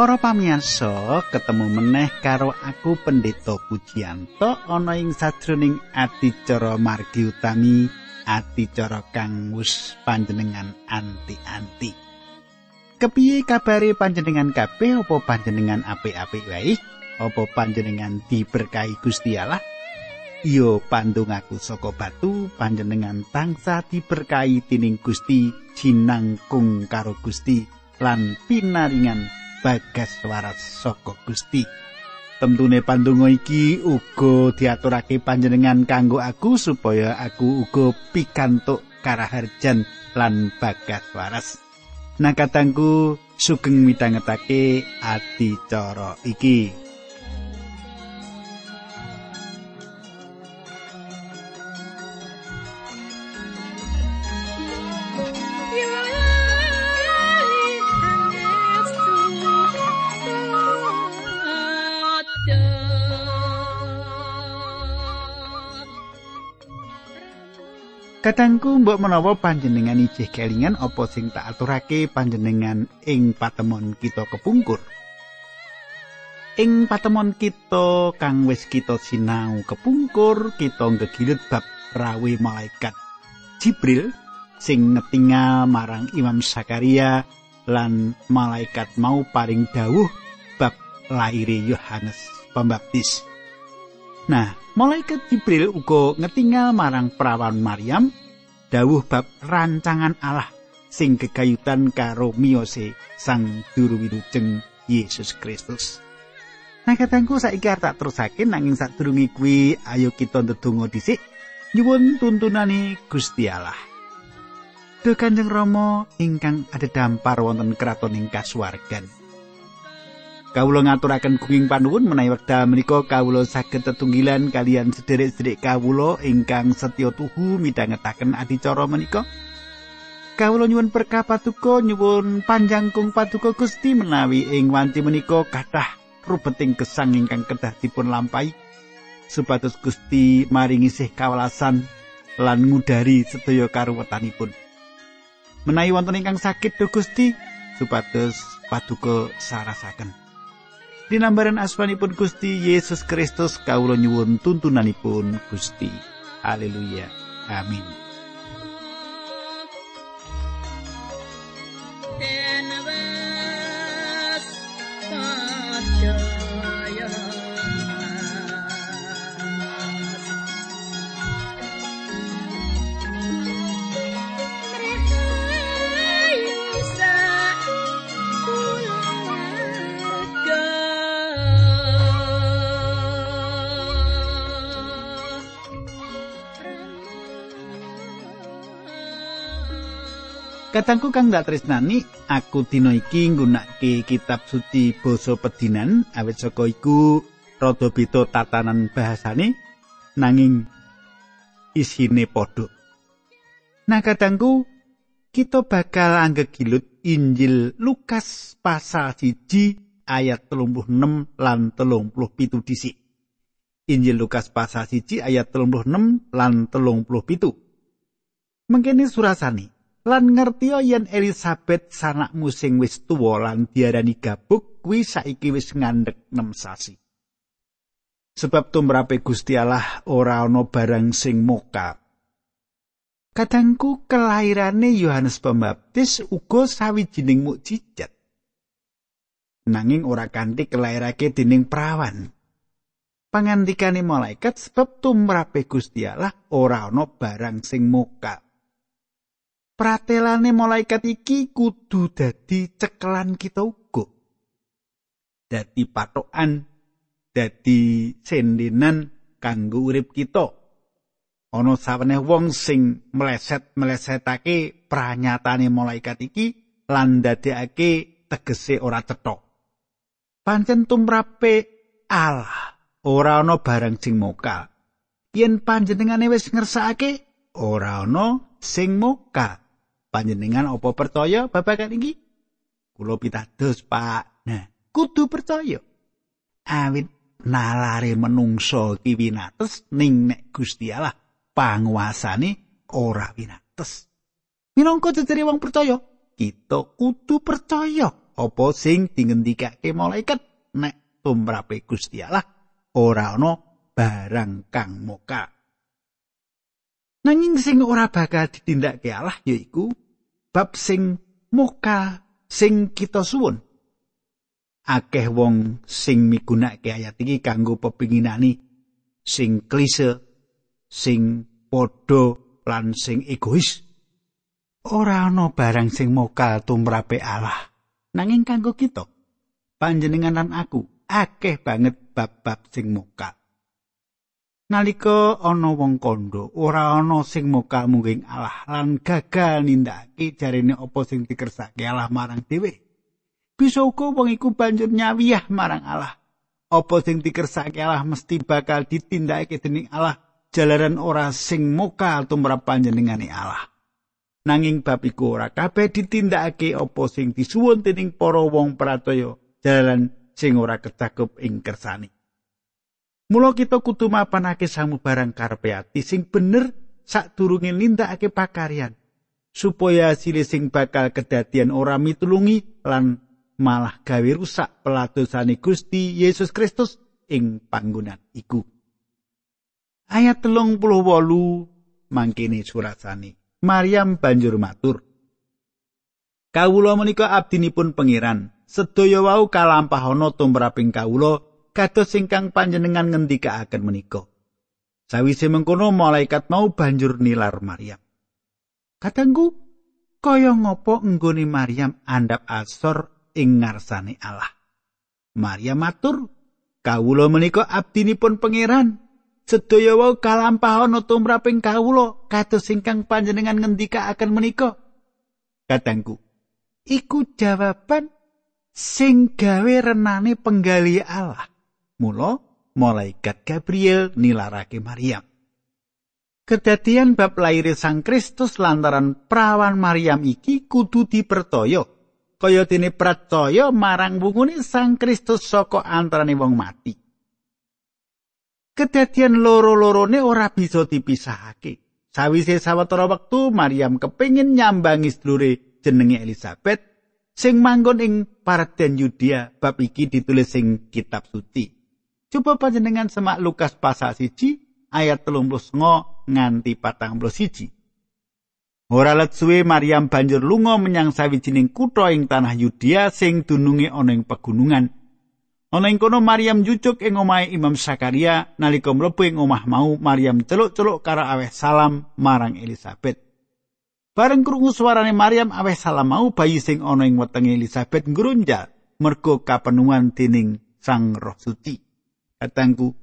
Para pamiyarsa, ketemu meneh karo aku Pendeta Pujiyanto ana ing sajroning adicara margi utami adicara kang wis panjenengan anti-anti. Kepiye kabare panjenengan kabeh apa panjenengan apik-apik wae? Apa panjenengan diberkahi Gusti Allah? Iyo pandungaku saka batu panjenengan tangsa diberkahi tining Gusti jinangkung karo Gusti lan pinaringan bagas waras saka Gusti. Temtune pandonga iki uga diaturake panjenengan kanggo aku supaya aku uga pikantuk karaharjan lan bagas waras. Nah katangku sugeng midhangetake adicara iki. Kadangku mbok menawa panjenengan ijih kelingan apa sing tak aturake panjenengan ing patemon kita kepungkur. Ing patemon kita kang wis kita sinau kepungkur, kita ngegilut bab rawe malaikat Jibril sing ngetingal marang Imam Sakaria lan malaikat mau paring dawuh bab laire Yohanes Pembaptis. Nah, malaikat Jibril uga ngetingal marang perawan Maryam dawuh bab rancangan Allah sing gegayutan karo miyose sang juru wilujeng Yesus Kristus. Nah katangku saiki tak terusake nanging sadurunge kuwi ayo kita ndedonga dhisik nyuwun tuntunane Gusti Allah. Duh Kanjeng Rama ingkang ada wonten kraton ing kasuwargan. Kawula ngaturaken gunging panuwun menawi wekdal menika kawula saged tetunggilan kalian sederek-sederek kawula ingkang setya tuhu midhangetaken adicara menika. Kawula nyuwun berkah patuko nyuwun panjang kung patuko Gusti menawi ing wanci menika kathah rubeting gesang ingkang kedah dipun lampahi supados Gusti maringi sih kawelasan lan ngudari sedaya karuwetanipun. Menawi wonten ingkang sakit Gusti supados paduka sarasaken. Dinambaran asmanipun Gusti Yesus Kristus kawula nyuwun tuntunanipun Gusti. Haleluya. Amin. Katangku kang dak tresnani, aku dina iki nggunakake kitab suci basa pedinan awit saka iku rada beda tatanan bahasane nanging isine padha. Nah katangku kita bakal anggegilut Injil Lukas pasal 1 ayat 36 lan 37 dhisik. Injil Lukas pasal 1 ayat 36 lan 37. Mengkene surasane lan ngerti yen Elizabeth sanakmu sing wis tuwa lan diarani gabuk kuwi saiki wis ngandhek 6 sasi. Sebab tumrape Gusti Allah ora ana barang sing moka. Kadangku kelairane Yohanes Pembaptis uga sawijining mukjizat. Nanging ora kanthi kelairake dening perawan. Pangandikane malaikat sebab tumrape Gusti Allah ora ana barang sing moka. Pratelane malaikat iki kudu dadi cekelan kita uga. Dadi patokan, dadi sendenan kanggo urip kita. Ana saweneh wong sing meleset-melesetake pranyatane malaikat iki lan dadekake tegese ora cetha. Pancen tumrape Allah ora ana barang sing mokal. Yen panjenengane wis ngersakake ora ana sing mokal. Panjenengan apa percaya babagan iki? Kulo pitados, Pak. Nah, kudu percaya. Awit nalare menungso iki winates ning nek Gusti Allah panguasane ora winates. Minangka cecere wong percaya, kita kudu percaya apa sing dingendikake malaikat nek tumrape Gusti Allah ora ana barang kang moka. Nanging sing ora bakal ditindakake Allah yaiku bab sing moka sing kita suwun. Akeh wong sing migunakake ayat iki kanggo pepinginani sing klise, sing padha lan sing egois. Ora ana barang sing mokal tumrape Allah. Nanging kanggo kita, panjenengan lan aku akeh banget bab-bab sing mokal. Nalika ana wong kandha, ora ana sing mokal mungking Allah lan gagal nindakake jarene apa sing dikersake Allah marang dhewe. Bisa uga wong iku banjur nyawiyah marang Allah. Apa sing dikersake Allah mesti bakal ditindakake dening Allah jalaran ora sing mokal tumrap panjenengane Allah. nanging bab iku ora kabeh ditindakake apa sing disuwun dening para wong prataya jalan sing ora kecakup ing kersane. Mula kita kudu mapanake samubarang karepe ati sing bener sadurunge nindakake pakaryan supaya hasil sing bakal kedadian ora mitulungi lan malah gawe rusak peladosane Gusti Yesus Kristus ing panggonan iku. Ayat telung puluh wolu mangkini surat. Maryam banjur matur. Kawula menika abdinipun pangeran. Sedaya wau kalampahana tumraping kawula kados ingkang panjenengan ngendikaaken menika. Sawise mengkono malaikat mau banjur nilar Maryam. Katengku kaya ngopo nggone Maryam andap asor ing ngarsane Allah. Maryam matur, "Kawula menika abdinipun pangeran. sedaya wau kalampahana tumraping kawula kados ingkang panjenengan ngendikaaken menika katangku iku jawaban sing gawe renane penggali Allah mula malaikat Gabriel nilarake Maryam Kedadian bab lair Sang Kristus lantaran prawan Maryam iki kudu dipertoyo. kaya dene percaya marang wungune Sang Kristus saka antarane wong mati. kedadian loro-lorone ora bisa dipisahake. Sawise sawetara wektu Maryam kepingin nyambangi sedulure jenenge Elizabeth sing manggon ing Parden Yudea bab iki ditulis ing kitab suci. Coba panjenengan semak Lukas pasal siji ayat telung nganti patang siji. Ora let suwe Maryam banjur lunga menyang sawijining kutha ing tanah Yudea sing dununge ana ing pegunungan. Ana ing kono Maryam jujuk ing omahe Imam Sakaria nalika mlebu ing omah mau Maryam celuk-celuk karo aweh salam marang Elizabeth. Bareng krungu suarane Maryam aweh salam mau bayi sing ana ing wetenge Elizabeth ngrunjal mergo kapenuhan dening Sang Roh Suci. Katangku,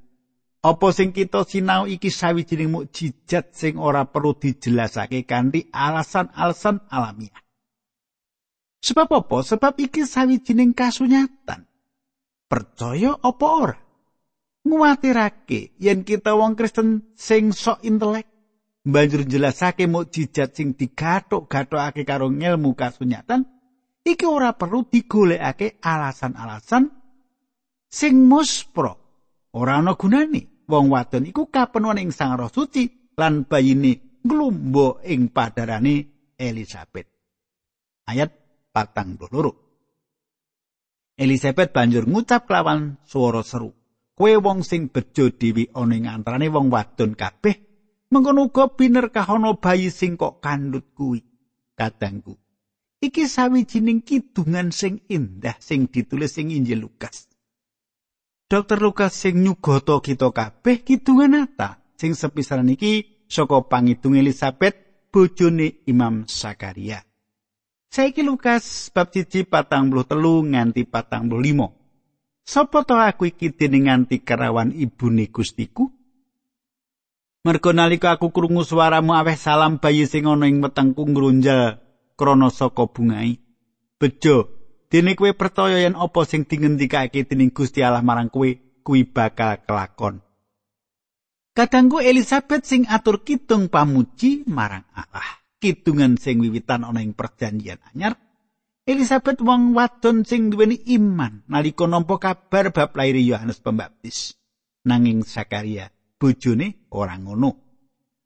apa sing kita sinau iki sawijining mukjizat sing ora perlu dijelasake kanthi alasan-alasan alamiah. Sebab apa? Sebab iki sawijining kasunyatan. percaya apa ora nguwatirake yen kita wong Kristen sing sok intelek banjur jelasake mukjizat sing digathuk-gathukake karo ilmu kasunyatan iki ora perlu digolekake alasan-alasan sing muspro ora ana gunane wong wadon iku kapenuhan ing Sang Roh Suci lan bayine nglumbo ing padarane Elizabeth ayat patang doloro Elizabeth banjur ngucap kelawan swara seru. Kowe wong sing bejo dewi ana ing antarané wong wadon kabeh, mengkono uga binerkah ana bayi sing kok kandhut kuwi. Kadangku, iki sawijining kidungan sing indah sing ditulis ing Injil Lukas. Dokter Lukas sing nyugata kita kabeh kidungan ata sing sepisanan iki saka pangidung Elizabeth bojone Imam Sakaria. Saiki Lukas bab siji patang puluh telu nganti patang puluh limo. Sopo to aku iki dene nganti kerawan ibune gustiku? Mergo nalika aku krungu suaramu aweh salam bayi sing ana ing wetengku ngrunjal krana saka bungai. Bejo, dene kowe percaya yen apa sing dingendikake dening Gusti Allah marang kowe kuwi bakal kelakon. Kadangku Elizabeth sing atur kitung pamuji marang Allah. kidungan sing wiwitan ana ing perjanjian anyar Elizabeth wong wadon sing duweni iman nalika nampa kabar bab lair Yohanes Pembaptis nanging Sakaria bojone ora ngono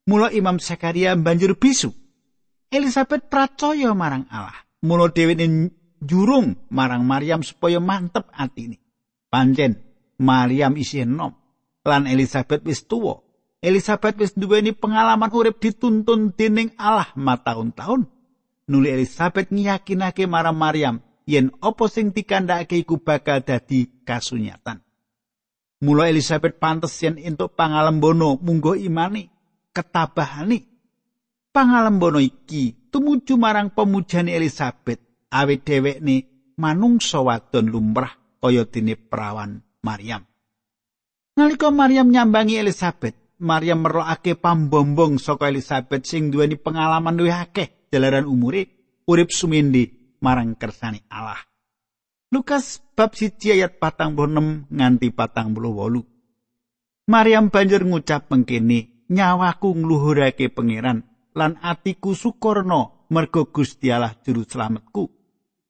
mula Imam Sakaria banjur bisu Elizabeth percaya marang Allah mula dheweke jurung marang Maryam supaya mantep atine. Pancen Maryam isih enom lan Elizabeth wis tuwa. Elizabeth wis duweni pengalaman urip dituntun dening Allah mataun-taun. Nuli Elizabeth ngiyakinake marang Maryam yen apa sing dikandhakake iku bakal dadi kasunyatan. Mula Elizabeth pantes yen entuk pangalembono munggo imani, ketabahani. Pangalembono iki tumuju marang pemujane Elizabeth awit dhewekne manungsa wadon lumrah kaya dene perawan Maryam. Nalika Maryam nyambangi Elizabeth, Maryam merokake pambombong saka Elizabeth sing duweni pengalaman luwih akeh jalaran umure urip sumindi marang kersane Allah. Lukas bab 1 ayat 46 nganti 48. Maryam banjur ngucap mengkene, nyawaku ngluhurake pangeran lan atiku sukorno mergo Gusti Allah juru slametku.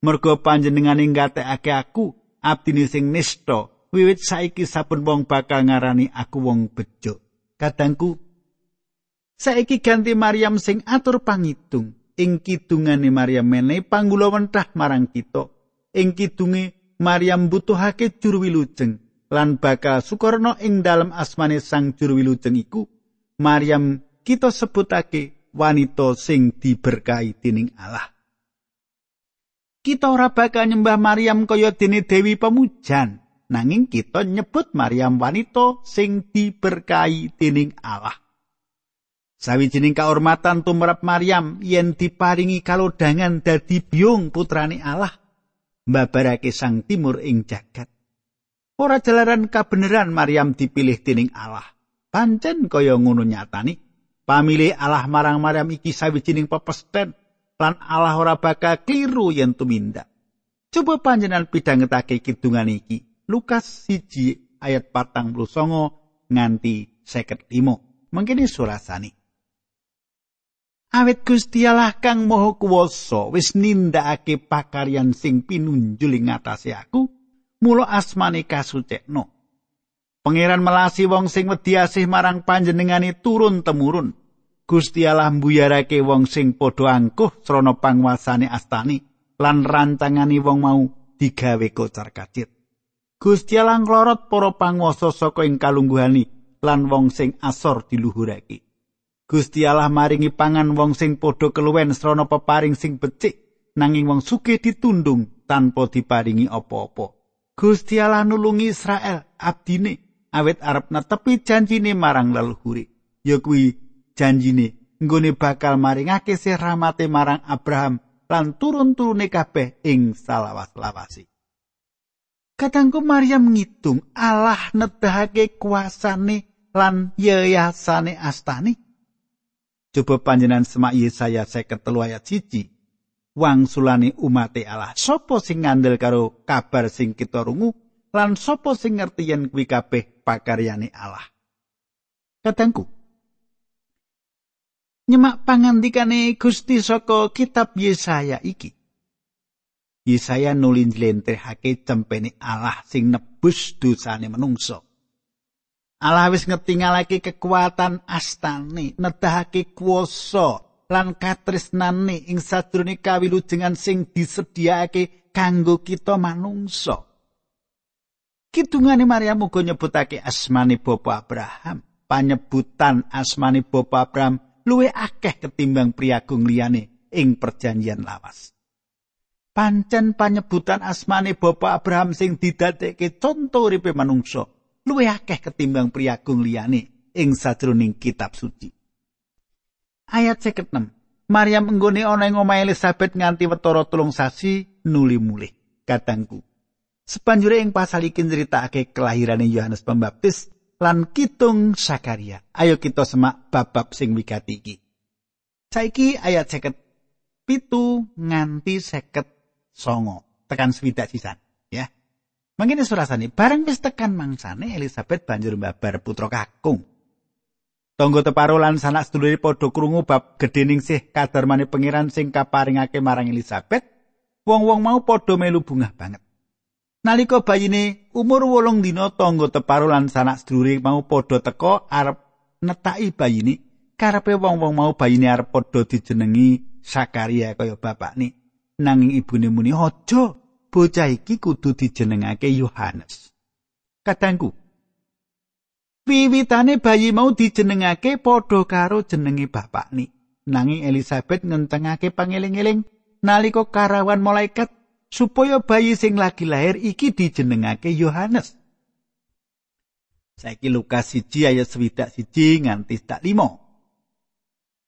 Mergo panjenengane ngatekake aku abdine sing nista wiwit saiki saben wong bakal ngarani aku wong bejo. Kadangku saiki ganti Maryam sing atur pangitung. Ing kidungane Maryam mene panggula wentah marang kita ing kidunge Maryam butuhake juru wilujeng. Lan bakal sukarno ing dalam asmane sang juru wilujeng iku Maryam kita sebutake wanita sing diberkahi dening Allah kita ora bakal nyembah Maryam kaya dene dewi pemujan nanging kita nyebut Maryam wanita sing diberkahi dening Allah. Sawijining kaurmatan tumrap Maryam yen diparingi kalodangan dadi biung putrane Allah, mbabarake sang timur ing jagat. Ora jalaran kabeneran Maryam dipilih dening Allah. Pancen kaya ngono nyatani, pamilih Allah marang Maryam iki sawijining pepesten lan Allah ora bakal kliru yen tumindak. Coba panjenengan pidhangetake kidungan iki. Lukas siji ayat patang puluh songo nganti seket limo. Mungkin surasani. Awit Gusti Allah kang moho kuwasa wis nindakake pakaryan sing pinunjul ing ngatasé aku, mula asmane kasucekno. Pangeran melasi wong sing wedi asih marang panjenengane turun temurun. Gusti Allah mbuyarake wong sing padha angkuh srana panguasane astani lan rancangane wong mau digawe kocar kacit. Gusti Allah nglorot para panguwasa saka ing kalungguhani lan wong sing asor diluhurake. Gusti Allah maringi pangan wong sing padha keluwen srana peparing sing becik nanging wong sugih ditundung tanpa diparingi apa-apa. Gusti Allah nulungi Israel abdine awit arep netepi janjine marang leluhure. Ya kuwi janjine nggone bakal maringake sih rahmate marang Abraham lan turun-turune kabeh ing salawas-lawasi. Kadangku Maryam ngitung Allah nedahake kuasane lan yayasane astani. Coba panjenan semak Yesaya saya ketelu ayat siji. Wang sulani umate Allah. Sopo sing ngandel karo kabar sing kita rungu. Lan sopo sing ngerti yen kuwi kabeh pakaryane Allah. Kadangku. Nyemak pangandikane Gusti saka kitab Yesaya iki. Yesaya nuli njlentrehake cempene Allah sing nebus dosane manungsa. Allah wis ngetingalake kekuatan astane, nedahake kuwasa lan katresnane ing sadurunge kawilujengan sing disediakake kanggo kita manungsa. Kidungane Maryam uga nyebutake asmane Bapa Abraham. Panyebutan asmane Bapa Abraham luwih akeh ketimbang priagung liyane ing perjanjian lawas. pancen panyebutan asmane Bapa Abraham sing didadekke conto uripe manungsa luwih akeh ketimbang priagung liyane ing sajroning kitab suci. Ayat 56. Maryam enggone ana ing omah Elizabeth nganti wetara tulung sasi nuli mulih. Katangku. Sepanjure ing pasal iki nyritakake kelahirane Yohanes Pembaptis lan kitung Sakaria. Ayo kita semak bab-bab sing wigati iki. Saiki ayat 50 pitu nganti seket songo tekan swidak sisan ya mangkene surasane bareng wis tekan mangsane Elizabeth banjur mbabar putra kakung Tonggo teparo lan sanak sedulure padha krungu bab gedhening sih kadarmane pangeran sing kaparingake marang Elizabeth wong-wong mau padha melu bungah banget Nalika bayine umur wolung dina tonggo teparo lan sanak sedulure mau padha teka arep netaki bayine karepe wong-wong mau bayine arep padha dijenengi Sakaria kaya bapakne. Nanging ibune muni aja bocah iki kudu dijenengake Yohanes. Kadangku wiwitane bayi mau dijenengake padha karo jenenge bapakne. Nanging Elizabeth ngentengake pangeling-eling. Nalika karawan malaikat supaya bayi sing lagi lahir iki dijenengake Yohanes Saiki Lukas 1 ayat 21 nganti 5.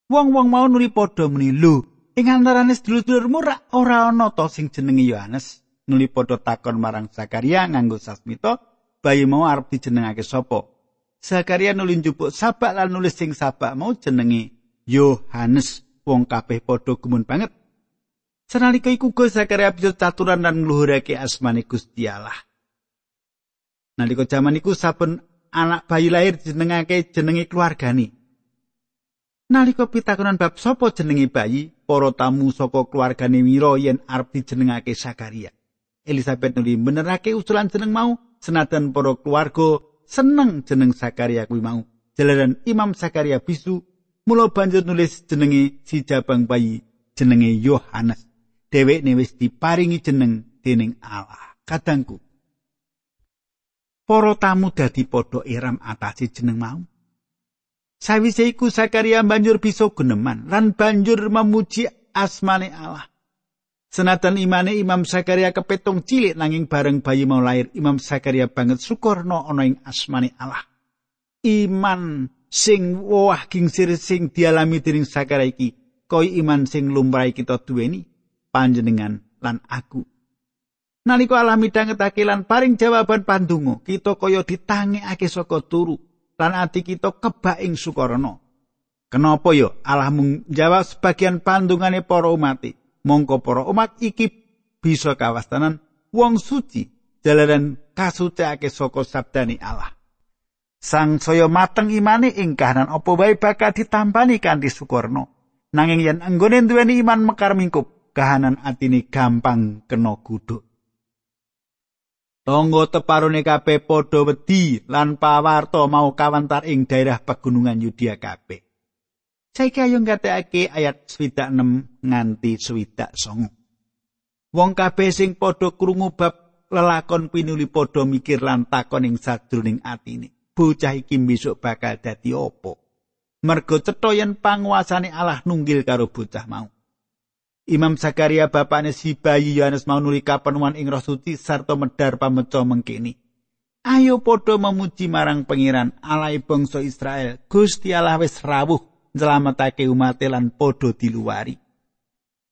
Wong-wong mau nuli padha muni, "Lho, ing antarané sedulur-sedulurmu ora ana to sing jenenge Yohanes?" Nuli padha takon marang Zakaria nganggo sasmita, bayi mau arep dijenengake sapa? Zakaria nuli njupuk sabak lan nulis sing sabak mau jenenge Yohanes. Wong kabeh padha gumun banget. Senalika iku go Zakaria bisa caturan lan ngluhurake asmane Gusti Allah. Nalika jaman iku saben anak bayi lahir jenengake jenenge keluargane. Nalika pitakonan bab sapa jenenge bayi, para tamu saka keluargane Mira yen arep dijenengake Sakaria. Elizabeth nuli benerake usulan jeneng mau senajan para keluarga seneng jeneng Sakaria kuwi mau. Jalaran Imam Sakaria bisu mula banjur nulis jenenge si jabang bayi jenenge Yohanes. Dheweke wis diparingi jeneng dening Allah. Kadangku para tamu dadi padha iram atase jeneng mau. Sawise iku Sakaria banjur bisa geneman lan banjur memuji asmane Allah. Senatan imane Imam Sakaria kepetung cilik nanging bareng bayi mau lahir Imam Sakaria banget syukurna ana ing asmane Allah. Iman sing wah gingsir sing dialami dening Sakaria iki kaya iman sing lumrahe kita duweni panjenengan lan aku. Nalika alami dangetake lan paring jawaban pandungo, kita kaya ditangekake saka turu lan ati kita kebak ing sukarana. Kenapa yo Allah mung jawab sebagian pandungane para umat? Mongko para umat iki bisa kawastanan wong suci jalaran kasucikake saka sabdani Allah. Sang saya mateng imane ing kahanan apa wae bakal ditampani kanthi sukarno. Nanging yen anggone duweni iman mekar mingkup, kahanan atine gampang kena guduk. Tonggo teparone kabeh padha wedi lan pawarta mau kawantar ing daerah pegunungan Yudea kabeh. Saiki ayo ngatekake ayat 26 nganti 29. Wong kabeh sing padha krungu bab lelakon pinuli padha mikir lan takon ing sadroning atine. Bocah iki besok bakal dadi apa? Mergo cetha yen panguasane Allah nunggil karo bocah mau. Imam Zakaria bapakne si bayi Yohanes mau nuli kapenuan ing roh suci sarta medar pameco mengkini. Ayo padha memuji marang pangeran Allah bangsa Israel. Gusti Allah wis rawuh nyelametake umat lan padha diluwari.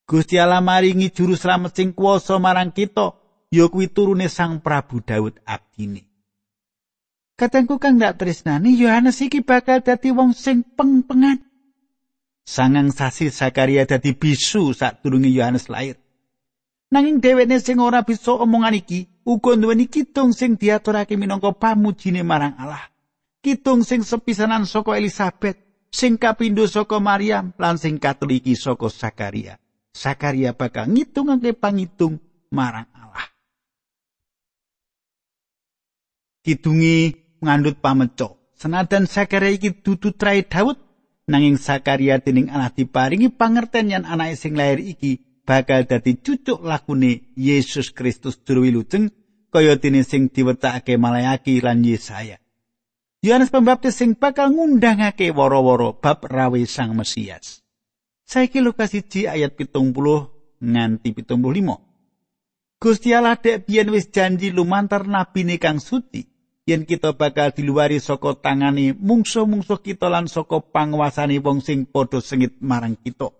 Gusti Allah maringi juru slamet sing kuwasa marang kita, ya kuwi turune Sang Prabu Daud abdine. Katengku kang ndak tresnani Yohanes iki bakal dadi wong sing peng-pengan. Sangang sasi Zakaria dadi bisu sadurunge Yohanes lair. Nanging dheweke sing ora bisa omongan iki uga nduweni kitung sing diaturake minangka pamujine marang Allah. Kitung sing sepisanan saka Elizabeth, sing kapindho saka Maryam lan sing katoliki saka Zakaria. Zakaria bakal ngitungake pangitung marang Allah. Kidungi ngandut pameco. Senadan Zakaria iki dudu trai Daud, nanging Sakaria dening Allah diparingi pangerten yen anake sing lahir iki bakal dadi cucuk lakune Yesus Kristus juru wilujeng kaya dene sing diwetakake Malayaki lan Yesaya. Yohanes Pembaptis sing bakal ngundangake woro-woro bab rawe Sang Mesias. Saiki Lukas 1 ayat 70 nganti 75. Gusti Allah dek biyen wis janji lumantar nabi kang suci yen kita bakal diluari saka tangane mungsuh-mungsuh kita lan saka panguasane wong sing padha sengit marang kita.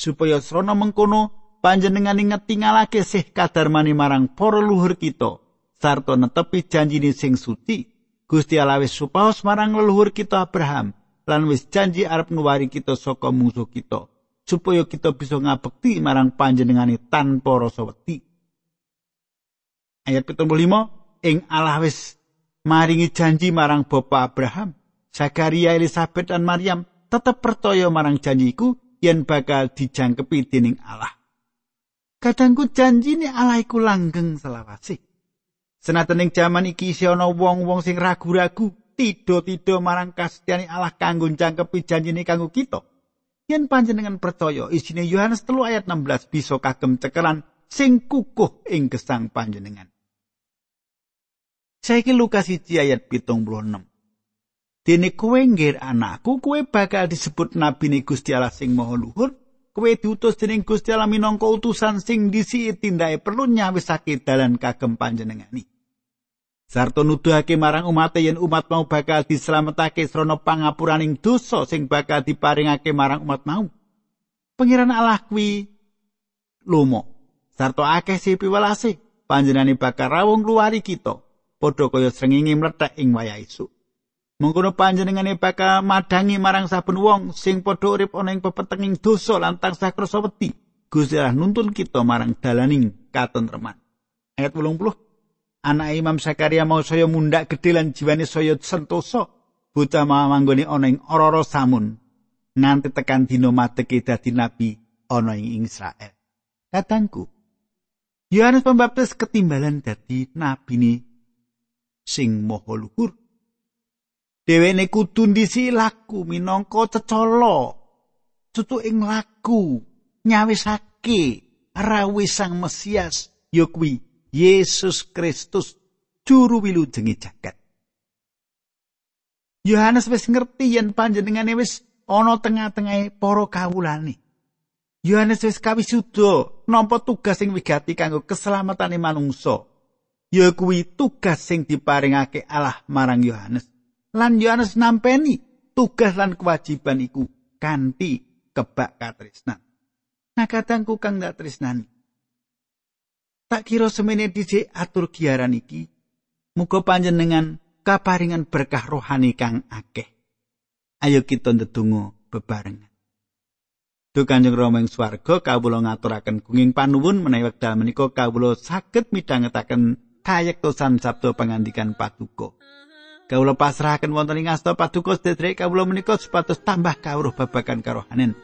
Supaya srana mengkono panjenengan ngetingalake sih kadarmani marang para luhur kita sarta netepi janjine sing suci. Gusti Allah wis supaos marang leluhur kita Abraham lan wis janji arep nuwari kita saka mungsuh kita supaya kita bisa ngabekti marang panjenengane tanpa rasa wedi. Ayat 75 ing Allah wis maringi janji marang bapa Abraham, Zakaria, Elizabeth dan Maryam tetap percaya marang janjiku yen bakal dijangkepi dening Allah. Kadangku janji ini Allah iku langgeng selawase. Senajan ing jaman iki isih ana wong-wong sing ragu-ragu, tido-tido marang kasetyane Allah kanggo jangkepi janjine kanggo kita. Yen panjenengan percaya isine Yohanes 3 ayat 16 bisa kagem cekelan sing kukuh ing gesang panjenengan. Saiki Lukas 1 ayat 76. Dene kowe ngger anakku, kowe bakal disebut nabi ni Gusti Allah sing Maha Luhur. Kowe diutus dening Gusti Allah minangka utusan sing disi tindake perlu nyawisake dalan kagem panjenengani. Sarto nuduhake marang umat yen umat mau bakal dislametake srana pangapuraning dosa sing bakal diparingake marang umat mau. Pengiran Allah kuwi lumo. Sarto akeh si piwelase panjenengane bakal rawung luari kita. Padha kaya srengenge mlethek ing wayah esuk. Mengkono panjenengane bakal madangi marang saben wong sing padha urip ana ing pepetenging dosa lan tansah krasa wedi. Gusti Allah nuntun kita marang dalaning katentreman. Ayat 80 anak Imam Sakaria mau saya mundak gedhe lan jiwane saya sentosa bocah manggone ana ing ora samun nganti tekan dina mateke dadi nabi ana ing Israel. Katangku, Yohanes Pembaptis ketimbalan dadi nabi ni sing maha luhur. Dheweke kudu ndisi laku minangka cecala. Cutu ing laku nyawisake rawuh sang Mesias ya kuwi Yesus Kristus juru wilujenge jagat. Yohanes wis ngerti yen panjenengane wis ana tengah-tengahe para kawulane. Yohanes wis kawisuda nampa tugas sing wigati kanggo keselamatane manungsa. Ya kuwi tugas sing diparingake Allah marang Yohanes. Lan Yohanes nampeni tugas lan kewajiban iku kanthi kebak katresnan. Nah katangku kang dak tresnani. Tak kira semene dhisik atur giaran iki. Muga panjenengan kaparingan berkah rohani kang akeh. Ayo kita ndedonga bebarengan. Duh Kanjeng Rama ing swarga kawula ngaturaken gunging panuwun menawi wekdal menika kawula saged midhangetaken kayektosan sabda pangandikan paduka. Kawula pasrahaken wonten ing asta paduka sedherek kawula menika supados tambah kawruh babagan karohanen.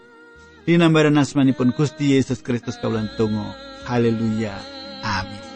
Dinambaran asmanipun Gusti Yesus Kristus kawula ndonga. Haleluya. Amin.